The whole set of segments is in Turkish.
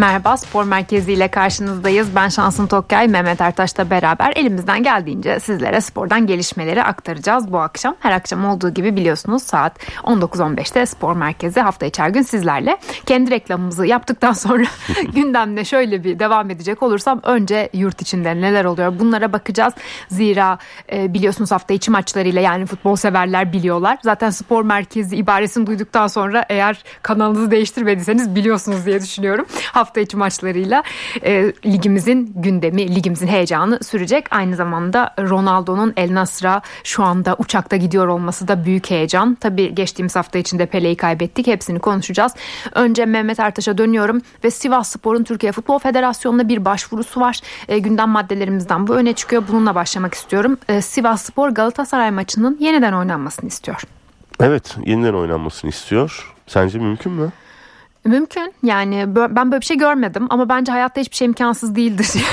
Merhaba Spor Merkezi ile karşınızdayız. Ben Şansın Tokkay, Mehmet Ertaş'la beraber elimizden geldiğince sizlere spordan gelişmeleri aktaracağız bu akşam. Her akşam olduğu gibi biliyorsunuz saat 19.15'te Spor Merkezi hafta içi her gün sizlerle. Kendi reklamımızı yaptıktan sonra gündemle şöyle bir devam edecek olursam önce yurt içinde neler oluyor bunlara bakacağız. Zira e, biliyorsunuz hafta içi maçlarıyla yani futbol severler biliyorlar. Zaten Spor Merkezi ibaresini duyduktan sonra eğer kanalınızı değiştirmediyseniz biliyorsunuz diye düşünüyorum. Hafta içi maçlarıyla e, ligimizin gündemi, ligimizin heyecanı sürecek. Aynı zamanda Ronaldo'nun El Nasr'a şu anda uçakta gidiyor olması da büyük heyecan. Tabii geçtiğimiz hafta içinde Pele'yi kaybettik. Hepsini konuşacağız. Önce Mehmet Ertaş'a dönüyorum ve Sivas Spor'un Türkiye Futbol Federasyonu'na bir başvurusu var. E, gündem maddelerimizden bu öne çıkıyor. Bununla başlamak istiyorum. E, Sivas Spor Galatasaray maçının yeniden oynanmasını istiyor. Evet yeniden oynanmasını istiyor. Sence mümkün mü? Mümkün yani ben böyle bir şey görmedim ama bence hayatta hiçbir şey imkansız değildir.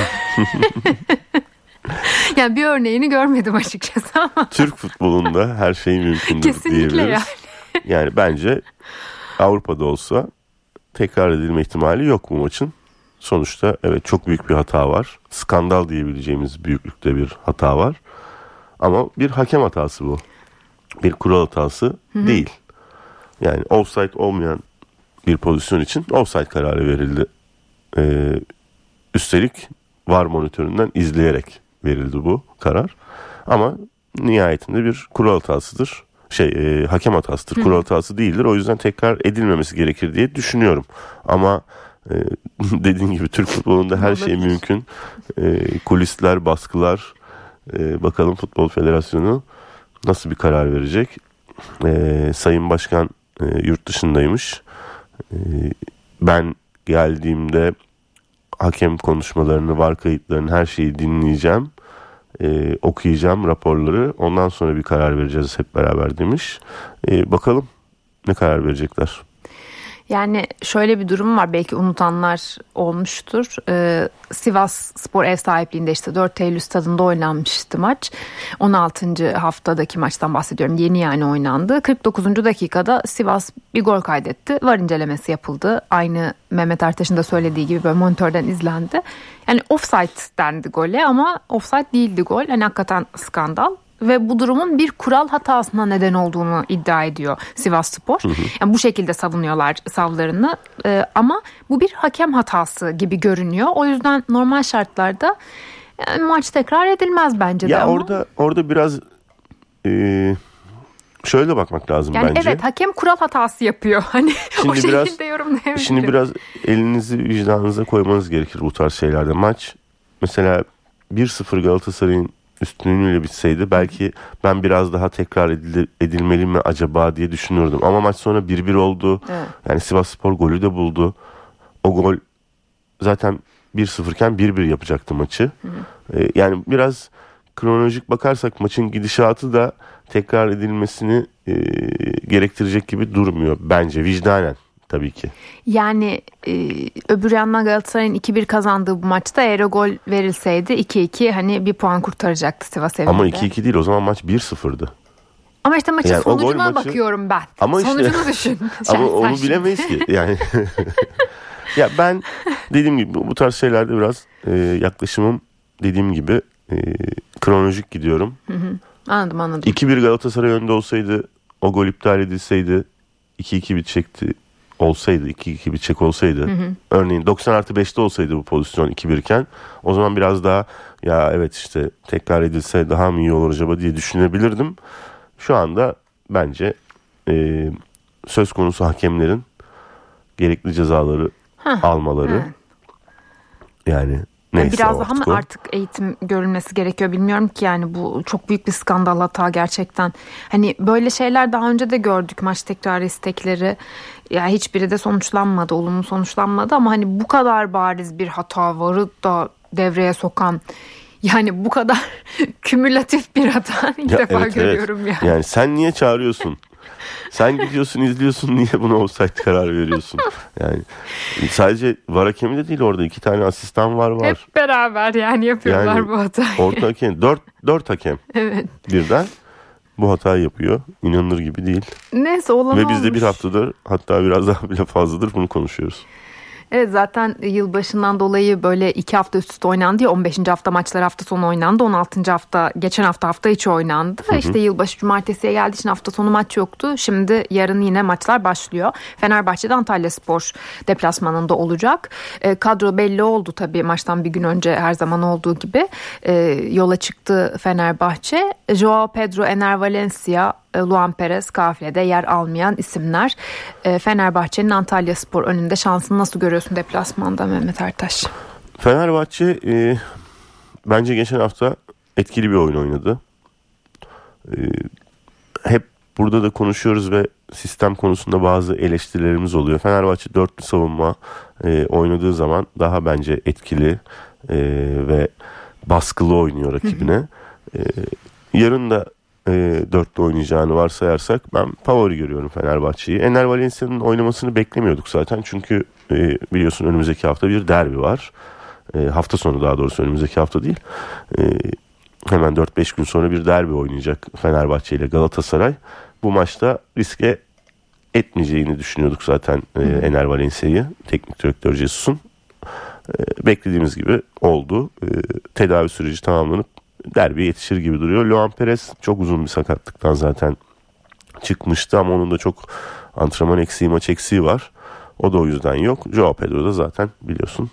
yani bir örneğini görmedim açıkçası ama. Türk futbolunda her şey mümkündür Kesinlikle diyebiliriz. Yani. yani bence Avrupa'da olsa tekrar edilme ihtimali yok bu maçın. Sonuçta evet çok büyük bir hata var. Skandal diyebileceğimiz büyüklükte bir hata var. Ama bir hakem hatası bu. Bir kural hatası Hı-hı. değil. Yani offside olmayan bir pozisyon için offside kararı verildi. Ee, üstelik var monitöründen izleyerek verildi bu karar. Ama nihayetinde bir kural hatasıdır. Şey e, hakem hatasıdır. Hı. Kural hatası değildir. O yüzden tekrar edilmemesi gerekir diye düşünüyorum. Ama e, dediğin gibi Türk futbolunda her şey mümkün. E, kulisler, baskılar. E, bakalım Futbol Federasyonu nasıl bir karar verecek? E, Sayın Başkan e, yurt dışındaymış. Ee, ben geldiğimde hakem konuşmalarını, var kayıtlarını her şeyi dinleyeceğim. Ee, okuyacağım raporları. Ondan sonra bir karar vereceğiz hep beraber demiş. Ee, bakalım ne karar verecekler. Yani şöyle bir durum var belki unutanlar olmuştur. Ee, Sivas Spor ev sahipliğinde işte 4 Eylül stadında oynanmıştı maç. 16. haftadaki maçtan bahsediyorum. Yeni yani oynandı. 49. dakikada Sivas bir gol kaydetti. Var incelemesi yapıldı. Aynı Mehmet Ertaş'ın da söylediği gibi böyle monitörden izlendi. Yani offside dendi gole ama offside değildi gol. Hani hakikaten skandal ve bu durumun bir kural hatasına neden olduğunu iddia ediyor Sivas Spor. Hı hı. Yani bu şekilde savunuyorlar savlarını ee, ama bu bir hakem hatası gibi görünüyor. O yüzden normal şartlarda yani maç tekrar edilmez bence ya de. Ya orada orada biraz e, şöyle bakmak lazım yani bence. Evet hakem kural hatası yapıyor. Hani şimdi o şekilde biraz, yorumlayabilirim. Şimdi biraz elinizi vicdanınıza koymanız gerekir bu tarz şeylerde. Maç mesela 1-0 Galatasaray'ın üstünlüğüyle bitseydi belki ben biraz daha tekrar edilmeli mi acaba diye düşünürdüm. Ama maç sonra 1-1 oldu. Evet. Yani Sivas Spor golü de buldu. O gol zaten 1-0 iken 1-1 yapacaktı maçı. Hı hı. Ee, yani biraz kronolojik bakarsak maçın gidişatı da tekrar edilmesini e, gerektirecek gibi durmuyor bence vicdanen tabii ki. Yani e, öbür yandan Galatasaray'ın 2-1 kazandığı bu maçta eğer o gol verilseydi 2-2 hani bir puan kurtaracaktı Sivas evinde. Ama 2-2 değil o zaman maç 1-0'dı. Ama işte maçın yani sonucuna maçı... bakıyorum ben. Ama işte, Sonucunu düşün. ama onu bilemeyiz ki. Yani ya ben dediğim gibi bu tarz şeylerde biraz e, yaklaşımım dediğim gibi e, kronolojik gidiyorum. Hı hı. Anladım anladım. 2-1 Galatasaray önde olsaydı o gol iptal edilseydi 2-2 bitecekti olsaydı 2-2 bir çek olsaydı hı hı. örneğin 90 artı 5'te olsaydı bu pozisyon 2-1 iken o zaman biraz daha ya evet işte tekrar edilse daha mı iyi olur acaba diye düşünebilirdim. Şu anda bence e, söz konusu hakemlerin gerekli cezaları Heh, almaları evet. yani Neyse Biraz daha mı artık eğitim görülmesi gerekiyor bilmiyorum ki yani bu çok büyük bir skandal hata gerçekten. Hani böyle şeyler daha önce de gördük maç tekrarı istekleri. Ya yani hiçbiri de sonuçlanmadı, olumlu sonuçlanmadı ama hani bu kadar bariz bir hata varı da devreye sokan yani bu kadar kümülatif bir hata ilk ya defa evet, görüyorum evet. yani. Yani sen niye çağırıyorsun? Sen gidiyorsun izliyorsun niye buna offside karar veriyorsun? Yani sadece var hakemi de değil orada iki tane asistan var var. Hep beraber yani yapıyorlar yani, bu hatayı. Orta hakem dört, dört hakem evet. birden bu hatayı yapıyor. İnanılır gibi değil. Neyse olan Ve biz de bir haftadır hatta biraz daha bile fazladır bunu konuşuyoruz. Evet zaten yılbaşından dolayı böyle iki hafta üst üste oynandı ya 15. hafta maçlar hafta sonu oynandı 16. hafta geçen hafta hafta içi oynandı. Hı hı. İşte yılbaşı cumartesiye geldiği için hafta sonu maç yoktu. Şimdi yarın yine maçlar başlıyor. Fenerbahçe'de Antalya Spor deplasmanında olacak. E, kadro belli oldu tabii maçtan bir gün önce her zaman olduğu gibi. E, yola çıktı Fenerbahçe. Joao Pedro, Ener Valencia, Luan Perez kafilede yer almayan isimler. E, Fenerbahçe'nin Antalya Spor önünde şansını nasıl görüyorsun deplasmanda Mehmet Ertaş? Fenerbahçe e, bence geçen hafta etkili bir oyun oynadı. E, hep burada da konuşuyoruz ve sistem konusunda bazı eleştirilerimiz oluyor. Fenerbahçe dörtlü savunma e, oynadığı zaman daha bence etkili e, ve baskılı oynuyor rakibine. E, yarın da e, oynayacağını varsayarsak ben favori görüyorum Fenerbahçe'yi. Ener Valencia'nın oynamasını beklemiyorduk zaten. Çünkü e, biliyorsun önümüzdeki hafta bir derbi var. E, hafta sonu daha doğrusu önümüzdeki hafta değil. E, hemen 4-5 gün sonra bir derbi oynayacak Fenerbahçe ile Galatasaray. Bu maçta riske etmeyeceğini düşünüyorduk zaten e, Ener Valencia'yı teknik direktör Jesus'un. E, beklediğimiz gibi oldu. E, tedavi süreci tamamlanıp derbi yetişir gibi duruyor. Luan Perez çok uzun bir sakatlıktan zaten çıkmıştı ama onun da çok antrenman eksiği maç eksiği var. O da o yüzden yok. Joao Pedro da zaten biliyorsun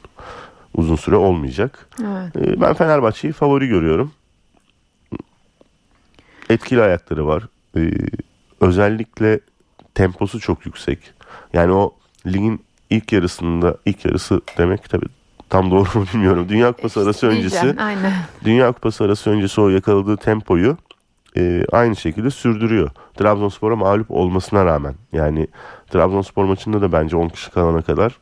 uzun süre olmayacak. Evet. Ee, ben Fenerbahçe'yi favori görüyorum. Etkili ayakları var. Ee, özellikle temposu çok yüksek. Yani o ligin ilk yarısında ilk yarısı demek tabii tam doğru mu bilmiyorum. Dünya Kupası arası öncesi aynen. Dünya Kupası arası öncesi o yakaladığı tempoyu e, aynı şekilde sürdürüyor. Trabzonspor'a mağlup olmasına rağmen. Yani Trabzonspor maçında da bence 10 kişi kalana kadar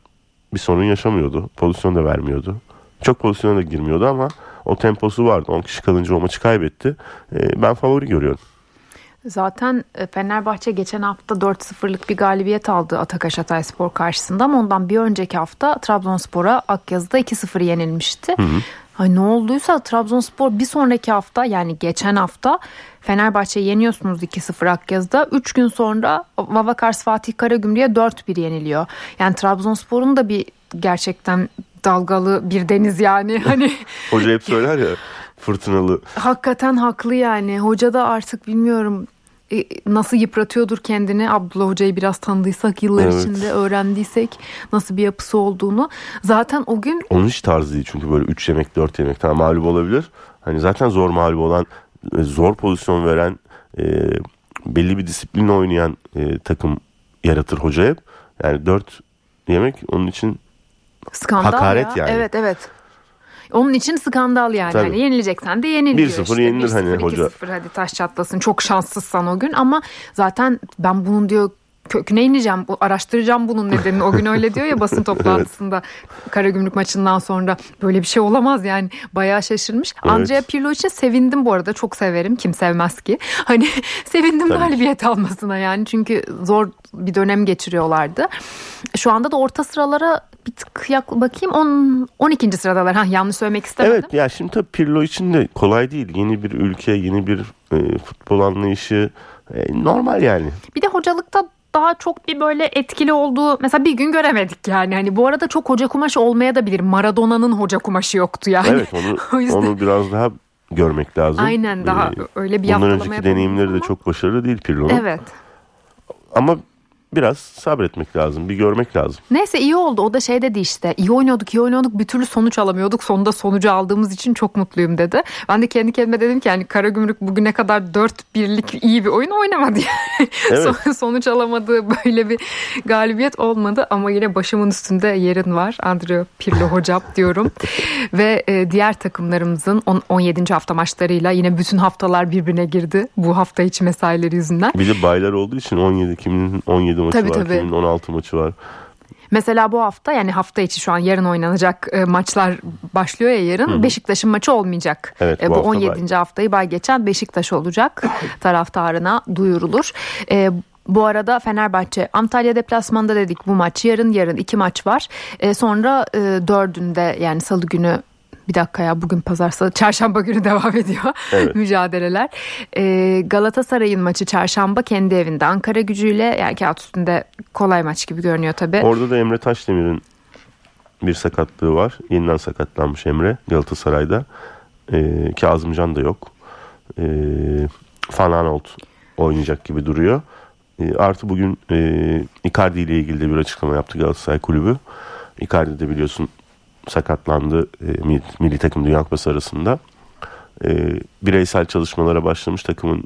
bir sorun yaşamıyordu. Pozisyon da vermiyordu. Çok pozisyona da girmiyordu ama o temposu vardı. 10 kişi kalınca o maçı kaybetti. E, ben favori görüyorum. Zaten e, Fenerbahçe geçen hafta 4-0'lık bir galibiyet aldı Atakaş Hatayspor karşısında ama ondan bir önceki hafta Trabzonspor'a Akyazı'da 2-0 yenilmişti. Hı hı. Ay ne olduysa Trabzonspor bir sonraki hafta yani geçen hafta Fenerbahçe'yi yeniyorsunuz 2-0 Akyazı'da. 3 gün sonra Vavakars Fatih Karagümrük'e 4-1 yeniliyor. Yani Trabzonspor'un da bir gerçekten dalgalı bir deniz yani. Hani Hoca hep söyler ya fırtınalı. Hakikaten haklı yani. Hoca da artık bilmiyorum nasıl yıpratıyordur kendini? Abdullah Hoca'yı biraz tanıdıysak yıllar evet. içinde öğrendiysek nasıl bir yapısı olduğunu. Zaten o gün onun hiç tarzı değil çünkü böyle 3 yemek 4 yemek tamam mağlup olabilir. Hani zaten zor mağlup olan e, zor pozisyon veren e, belli bir disiplinle oynayan e, takım yaratır hoca hep yani 4 yemek onun için Skandal hakaret ya. yani. Evet evet onun için skandal yani. Tabii. yani yenileceksen de yenil 1-0 işte. yenilir 1-0, hani 2-0, hoca. 2-0 hadi taş çatlasın. Çok şanssızsan o gün ama zaten ben bunun diyor köküne ineceğim, bu, araştıracağım bunun nedenini. O gün öyle diyor ya basın toplantısında evet. Karagümrük maçından sonra böyle bir şey olamaz yani. Bayağı şaşırmış. Evet. Andrea Pirlo için sevindim bu arada. Çok severim. Kim sevmez ki. Hani sevindim Tabii. galibiyet almasına yani. Çünkü zor bir dönem geçiriyorlardı. Şu anda da orta sıralara bir tık yak bakayım 10 12. sıradalar. Ha yanlış söylemek istemedim. Evet ya şimdi tabii Pirlo için de kolay değil. Yeni bir ülke, yeni bir e, futbol anlayışı e, normal yani. Bir de hocalıkta daha çok bir böyle etkili olduğu mesela bir gün göremedik yani. Hani bu arada çok hoca kumaşı olmaya da bilir. Maradona'nın hoca kumaşı yoktu yani. Evet onu yüzden... onu biraz daha görmek lazım. Aynen daha ee, öyle bir Bundan önceki deneyimleri ama. de çok başarılı değil Pirlo'nun. Evet. Ama biraz sabretmek lazım. Bir görmek lazım. Neyse iyi oldu. O da şey dedi işte. iyi oynuyorduk, iyi oynuyorduk. Bir türlü sonuç alamıyorduk. Sonunda sonucu aldığımız için çok mutluyum dedi. Ben de kendi kendime dedim ki yani Karagümrük bugüne kadar 4 birlik iyi bir oyun oynamadı yani. Evet. sonuç alamadığı böyle bir galibiyet olmadı ama yine başımın üstünde yerin var. Andrea Pirlo hocam diyorum. Ve e, diğer takımlarımızın 10, 17. hafta maçlarıyla yine bütün haftalar birbirine girdi. Bu hafta içi mesaileri yüzünden. Bir de baylar olduğu için 17 kimin 17 maçı tabii, var, tabii. kimin 16 maçı var. Mesela bu hafta yani hafta içi şu an yarın oynanacak e, maçlar başlıyor ya yarın. Hı-hı. Beşiktaş'ın maçı olmayacak. Evet, bu, e, bu hafta 17. Bay. haftayı bay geçen Beşiktaş olacak. Taraftarına duyurulur. E, bu arada Fenerbahçe Antalya deplasmanda dedik bu maç yarın yarın iki maç var. E, sonra e, dördünde yani salı günü bir dakika ya bugün pazar salı çarşamba günü devam ediyor evet. mücadeleler. Ee, Galatasaray'ın maçı çarşamba kendi evinde Ankara gücüyle yani kağıt üstünde kolay maç gibi görünüyor tabii. Orada da Emre Taşdemir'in bir sakatlığı var. Yeniden sakatlanmış Emre Galatasaray'da. E, Kazımcan da yok. E, Van Aanholt oynayacak gibi duruyor. E, artı bugün e, Icardi ile ilgili de bir açıklama yaptı Galatasaray Kulübü. Icardi de biliyorsun sakatlandı e, milli, milli takım Dünya Kupası arasında. E, bireysel çalışmalara başlamış takımın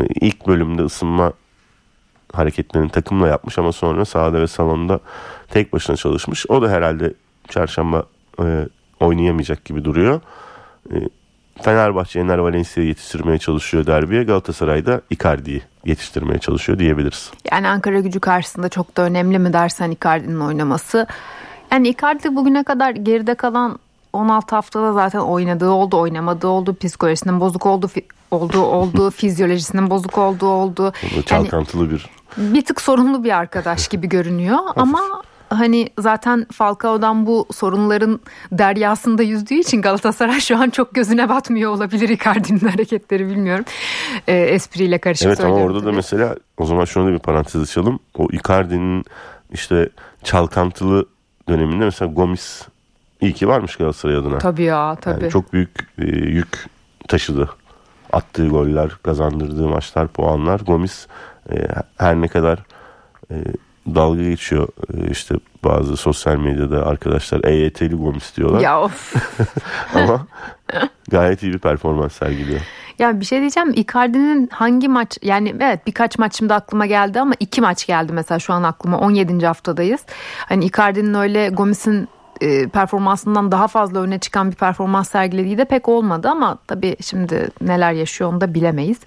e, ilk bölümde ısınma hareketlerini takımla yapmış ama sonra sahada ve salonda tek başına çalışmış. O da herhalde çarşamba e, oynayamayacak gibi duruyor. E, Fenerbahçe Ener Valencia'yı yetiştirmeye çalışıyor derbiye. Galatasaray'da Icardi'yi yetiştirmeye çalışıyor diyebiliriz. Yani Ankara gücü karşısında çok da önemli mi dersen Icardi'nin oynaması. Yani Icardi bugüne kadar geride kalan 16 haftada zaten oynadığı oldu, oynamadığı oldu, psikolojisinin bozuk oldu, olduğu oldu, fizyolojisinin bozuk olduğu oldu. Çalkantılı yani, bir bir tık sorunlu bir arkadaş gibi görünüyor ama hani zaten Falcao'dan bu sorunların deryasında yüzdüğü için Galatasaray şu an çok gözüne batmıyor olabilir Icardi'nin hareketleri bilmiyorum. E, espriyle karışık Evet ama orada tabii. da mesela o zaman şunu da bir parantez açalım. O Icardi'nin işte çalkantılı döneminde mesela Gomis iyi ki varmış Galatasaray adına. Tabii ya tabii. Yani çok büyük e, yük taşıdı. Attığı goller, kazandırdığı maçlar, puanlar. Gomis e, her ne kadar e, dalga geçiyor e, işte bazı sosyal medyada arkadaşlar EYT'li Gomis diyorlar. Ya of. Ama gayet iyi bir performans sergiliyor. Ya bir şey diyeceğim Icardi'nin hangi maç yani evet birkaç maç şimdi aklıma geldi ama iki maç geldi mesela şu an aklıma 17. haftadayız. Hani Icardi'nin öyle Gomis'in e, performansından daha fazla öne çıkan bir performans sergilediği de pek olmadı ama tabii şimdi neler yaşıyor onu da bilemeyiz.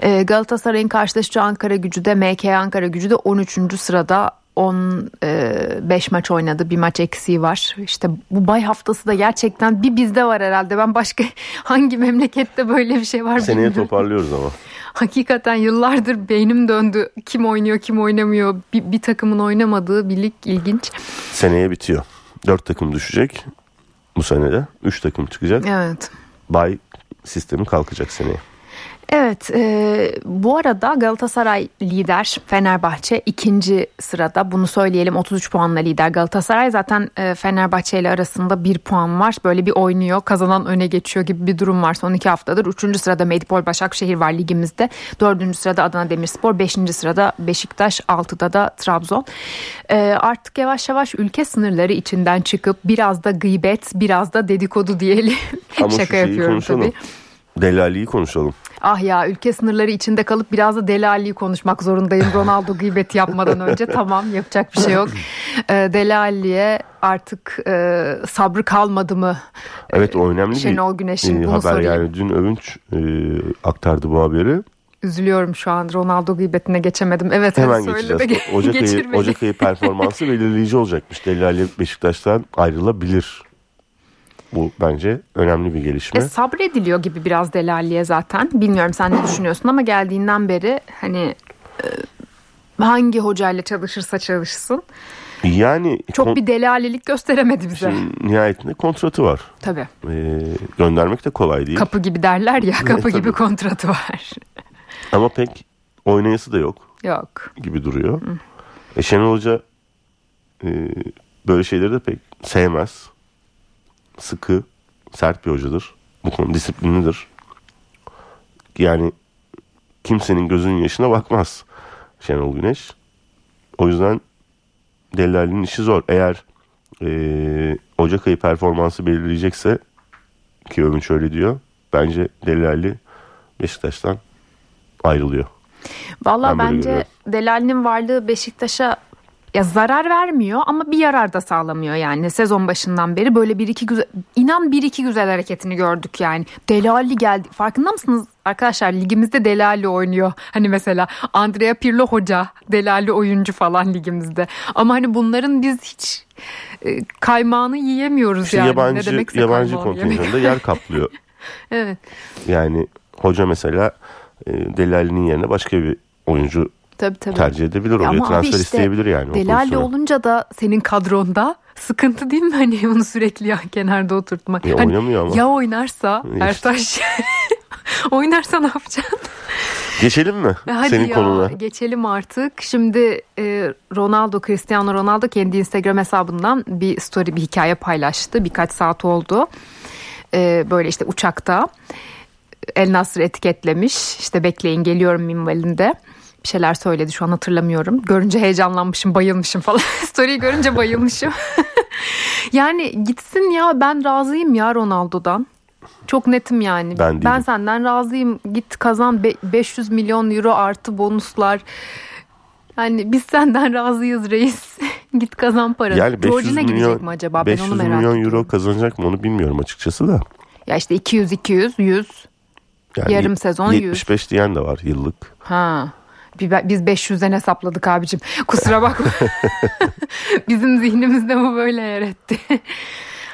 E, Galatasaray'ın karşılaşacağı Ankara gücü de MK Ankara gücü de 13. sırada 15 maç oynadı. Bir maç eksiği var. İşte bu bay haftası da gerçekten bir bizde var herhalde. Ben başka hangi memlekette böyle bir şey var Seneye bilmiyorum. toparlıyoruz ama. Hakikaten yıllardır beynim döndü. Kim oynuyor, kim oynamıyor. Bir, bir takımın oynamadığı bir lig ilginç. Seneye bitiyor. Dört takım düşecek bu senede. Üç takım çıkacak. Evet. Bay sistemi kalkacak seneye. Evet e, bu arada Galatasaray lider Fenerbahçe ikinci sırada. Bunu söyleyelim 33 puanla lider. Galatasaray zaten e, Fenerbahçe ile arasında bir puan var. Böyle bir oynuyor kazanan öne geçiyor gibi bir durum var son iki haftadır. Üçüncü sırada Medipol Başakşehir var ligimizde. Dördüncü sırada Adana Demirspor. Beşinci sırada Beşiktaş altıda da Trabzon. E, artık yavaş yavaş ülke sınırları içinden çıkıp biraz da gıybet biraz da dedikodu diyelim. Şaka yapıyorum konuşalım. tabii. Delali'yi konuşalım. Ah ya ülke sınırları içinde kalıp biraz da Deli Ali'yi konuşmak zorundayım Ronaldo gıybeti yapmadan önce. Tamam yapacak bir şey yok. Ee, Deli Ali'ye artık e, sabrı kalmadı mı? Evet o önemli Şenol bir Güneş'in e, bunu haber sorayım. yani. Dün Övünç e, aktardı bu haberi. Üzülüyorum şu an Ronaldo gıybetine geçemedim. Evet Hemen hadi söyle de geçeceğiz. Ocak ayı. Ocak ayı performansı belirleyici olacakmış. Deli Ali Beşiktaş'tan ayrılabilir. Bu bence önemli bir gelişme. E, sabrediliyor gibi biraz Deli Ali'ye zaten. Bilmiyorum sen ne düşünüyorsun ama geldiğinden beri hani e, hangi hocayla çalışırsa çalışsın yani çok bir Deli Ali'lik gösteremedi bize. Şimdi nihayetinde kontratı var. Tabii. Ee, göndermek de kolay değil. Kapı gibi derler ya kapı gibi kontratı var. Ama pek oynayası da yok Yok. gibi duruyor. E, Şenol Hoca e, böyle şeyleri de pek sevmez. Sıkı, sert bir hocadır. Bu konu disiplinlidir. Yani kimsenin gözünün yaşına bakmaz Şenol Güneş. O yüzden Delali'nin işi zor. Eğer e, Ocak ayı performansı belirleyecekse ki Övünç şöyle diyor. Bence Delali Beşiktaş'tan ayrılıyor. Böyle bence. Delali'nin varlığı Beşiktaş'a ya zarar vermiyor ama bir yarar da sağlamıyor yani. Sezon başından beri böyle bir iki güzel inan bir iki güzel hareketini gördük yani. Delali geldi. Farkında mısınız? Arkadaşlar ligimizde Delali oynuyor. Hani mesela Andrea Pirlo hoca Delali oyuncu falan ligimizde. Ama hani bunların biz hiç e, kaymağını yiyemiyoruz İşte yani. Ne yabancı demekse yabancı kontenjanında yer kaplıyor. evet. Yani hoca mesela e, Delali'nin yerine başka bir oyuncu tabii tabii. tercih edebilir. Oraya Ama transfer işte isteyebilir yani. pozisyona. olunca da senin kadronda sıkıntı değil mi hani onu sürekli ya kenarda oturtmak. Ya Hani oynamıyor ama. Ya oynarsa İşte. Ertaş Oynarsa ne yapacaksın? Geçelim mi Hadi senin ya, konuna? Geçelim artık. Şimdi e, Ronaldo, Cristiano Ronaldo kendi Instagram hesabından bir story, bir hikaye paylaştı. Birkaç saat oldu. E, böyle işte uçakta El Nasr etiketlemiş. İşte bekleyin geliyorum minvalinde. Bir şeyler söyledi şu an hatırlamıyorum. Görünce heyecanlanmışım, bayılmışım falan. Story'i görünce bayılmışım. yani gitsin ya ben razıyım ya Ronaldo'dan. Çok netim yani. Ben değilim. senden razıyım. Git kazan Be- 500 milyon euro artı bonuslar. Yani biz senden razıyız reis. Git kazan paranı. Yani 500 Georgina gidecek milyon, mi acaba? 500 ben onu merak milyon ediyorum. euro kazanacak mı onu bilmiyorum açıkçası da. Ya işte 200 200 100. Yani Yarım sezon 100. 75 diyen de var yıllık. Ha. Biz 500'den hesapladık abicim. Kusura bakma. Bizim zihnimizde bu böyle yer etti.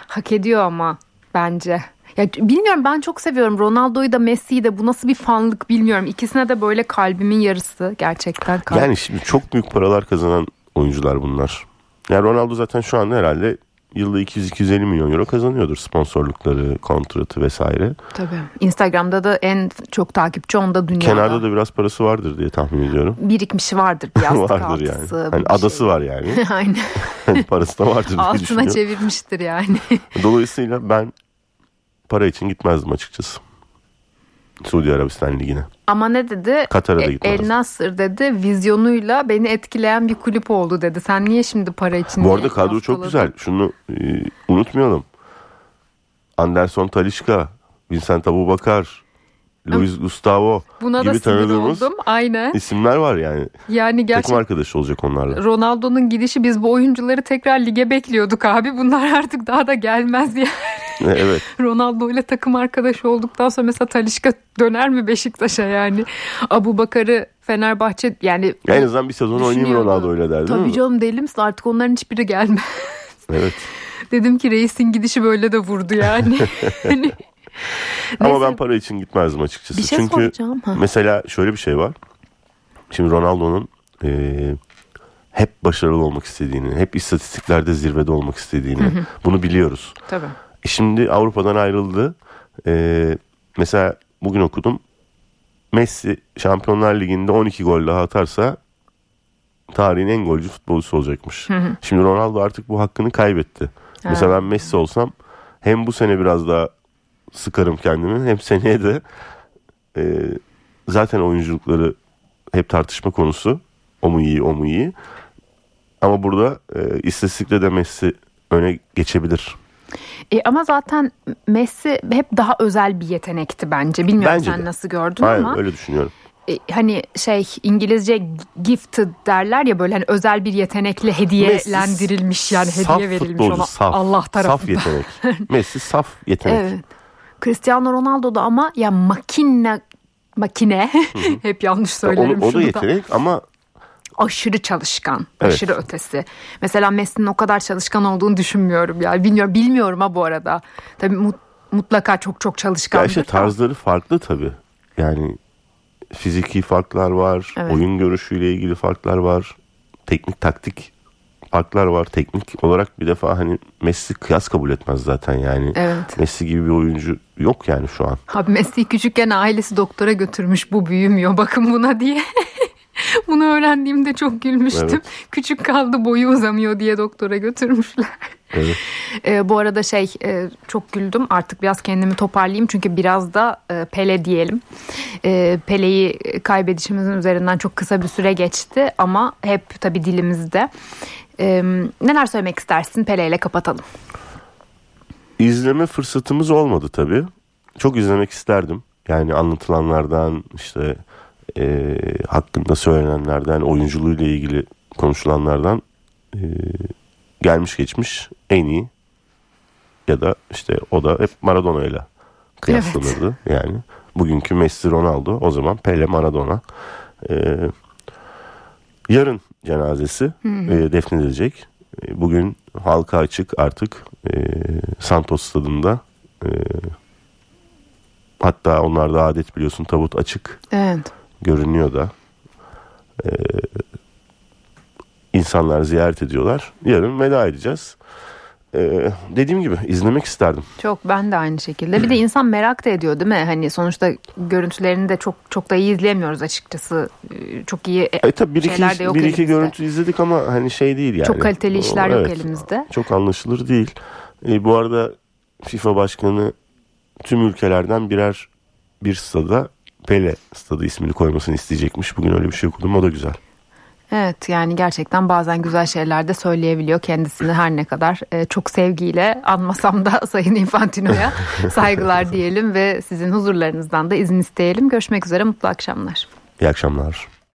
Hak ediyor ama bence. Ya bilmiyorum ben çok seviyorum Ronaldo'yu da Messi'yi de bu nasıl bir fanlık bilmiyorum. İkisine de böyle kalbimin yarısı gerçekten. Kalp. Yani şimdi çok büyük paralar kazanan oyuncular bunlar. Yani Ronaldo zaten şu anda herhalde yılda 200-250 milyon euro kazanıyordur sponsorlukları, kontratı vesaire. Tabii. Instagram'da da en çok takipçi onda dünyada. Kenarda da biraz parası vardır diye tahmin ediyorum. birikmişi vardır bir yastık vardır yani. altısı, Hani bir adası şey. var yani. Aynen. parası da vardır diye Altına çevirmiştir yani. Dolayısıyla ben para için gitmezdim açıkçası. Suudi Arabistan Ligi'ne. Ama ne dedi? Katar'a da E- gitmezdim. El Nasır dedi vizyonuyla beni etkileyen bir kulüp oldu dedi. Sen niye şimdi para için Bu arada kadro çok güzel. Şunu e, unutmayalım. Anderson Talişka, Vincent Abubakar, Luis Gustavo Buna gibi tanıdığımız oldum. Aynen. isimler var yani. Yani Takım gerçekten arkadaşı olacak onlarla. Ronaldo'nun gidişi biz bu oyuncuları tekrar lige bekliyorduk abi. Bunlar artık daha da gelmez ya. Evet. Ronaldo ile takım arkadaşı olduktan sonra mesela Talişka döner mi Beşiktaş'a yani? Abu Bakar'ı Fenerbahçe yani En azından bir sezon oynayayım. Ronaldo öyle der değil Tabii canım deli misin artık onların hiçbiri gelmez. Evet. Dedim ki reisin gidişi böyle de vurdu yani. Hani- Ama Neyse, ben para için gitmezdim açıkçası. bir şey Çünkü soracağım. Ha. mesela şöyle bir şey var. Şimdi Ronaldo'nun e, hep başarılı olmak istediğini, hep istatistiklerde zirvede olmak istediğini bunu biliyoruz. Tabii. Şimdi Avrupa'dan ayrıldı. Ee, mesela bugün okudum. Messi Şampiyonlar Ligi'nde 12 gol daha atarsa tarihin en golcü futbolcusu olacakmış. Şimdi Ronaldo artık bu hakkını kaybetti. Mesela ben Messi olsam hem bu sene biraz daha sıkarım kendimi hem seneye de e, zaten oyunculukları hep tartışma konusu. O mu iyi o mu iyi. Ama burada e, istatistikle de Messi öne geçebilir. E, ama zaten Messi hep daha özel bir yetenekti bence. Bilmiyorum Bence sen de. nasıl gördün Aynen ama öyle düşünüyorum. e, hani şey İngilizce gifted derler ya böyle hani özel bir yetenekle hediyelendirilmiş yani saf hediye verilmiş futbolcu, ona saf, Allah tarafından. Saf yetenek. Messi saf yetenek. Evet. Cristiano Ronaldo da ama ya makine makine hep yanlış Ya söylerim Onu, o da. yetenek ama Aşırı çalışkan, Evet. aşırı ötesi. Mesela Messi'nin o kadar çalışkan olduğunu düşünmüyorum yani. Bilmiyorum, bilmiyorum ha bu arada. Tabii mut- mutlaka çok çok ya çalışkandır. işte tarzları farklı tabii. Yani fiziki farklar var, Evet. oyun görüşüyle ilgili farklar var, teknik taktik farklar var. Teknik olarak bir defa hani Messi kıyas kabul etmez zaten yani. Evet. Messi gibi bir oyuncu yok yani şu an. Abi Messi küçükken ailesi doktora götürmüş bu büyümüyor bakın buna diye. Bunu öğrendiğimde çok gülmüştüm. Evet. Küçük kaldı boyu uzamıyor diye doktora götürmüşler. Evet. Ee, bu arada şey e, çok güldüm artık biraz kendimi toparlayayım çünkü biraz da e, Pele diyelim. E, Pele'yi kaybedişimizin üzerinden çok kısa bir süre geçti ama hep tabii dilimizde. E, neler söylemek istersin Pele ile kapatalım. İzleme fırsatımız olmadı tabii. Çok izlemek isterdim. Yani anlatılanlardan işte e, hakkında söylenenlerden, oyunculuğuyla ilgili konuşulanlardan e, gelmiş geçmiş en iyi ya da işte o da hep Maradona ile kıyaslanırdı. Yani bugünkü Messi Ronaldo o zaman Pele Maradona. E, yarın cenazesi e, defnedilecek. E, Bugün halka açık artık e, Santos stadında e, hatta onlarda adet biliyorsun tabut açık Evet. Görünüyor da e, insanlar ziyaret ediyorlar. Yarın veda edeceğiz. e, dediğim gibi izlemek isterdim. Çok ben de aynı şekilde. Bir de insan merak da ediyor değil mi? Hani sonuçta görüntülerini de çok çok da iyi izleyemiyoruz açıkçası. Ee, Çok iyi E tabi bir şeyler iki, de yok bir iki elimizde. görüntü izledik ama hani şey değil yani. Çok kaliteli işler O- yok evet, elimizde. Çok anlaşılır değil. E, bu arada FIFA başkanı tüm ülkelerden birer bir stada Pele stadı ismini koymasını isteyecekmiş. Bugün öyle bir şey okudum o da güzel. Evet yani gerçekten bazen güzel şeyler de söyleyebiliyor kendisini her ne kadar e, çok sevgiyle anmasam da Sayın Infantino'ya saygılar diyelim ve sizin huzurlarınızdan da izin isteyelim. Görüşmek üzere mutlu akşamlar. İyi akşamlar.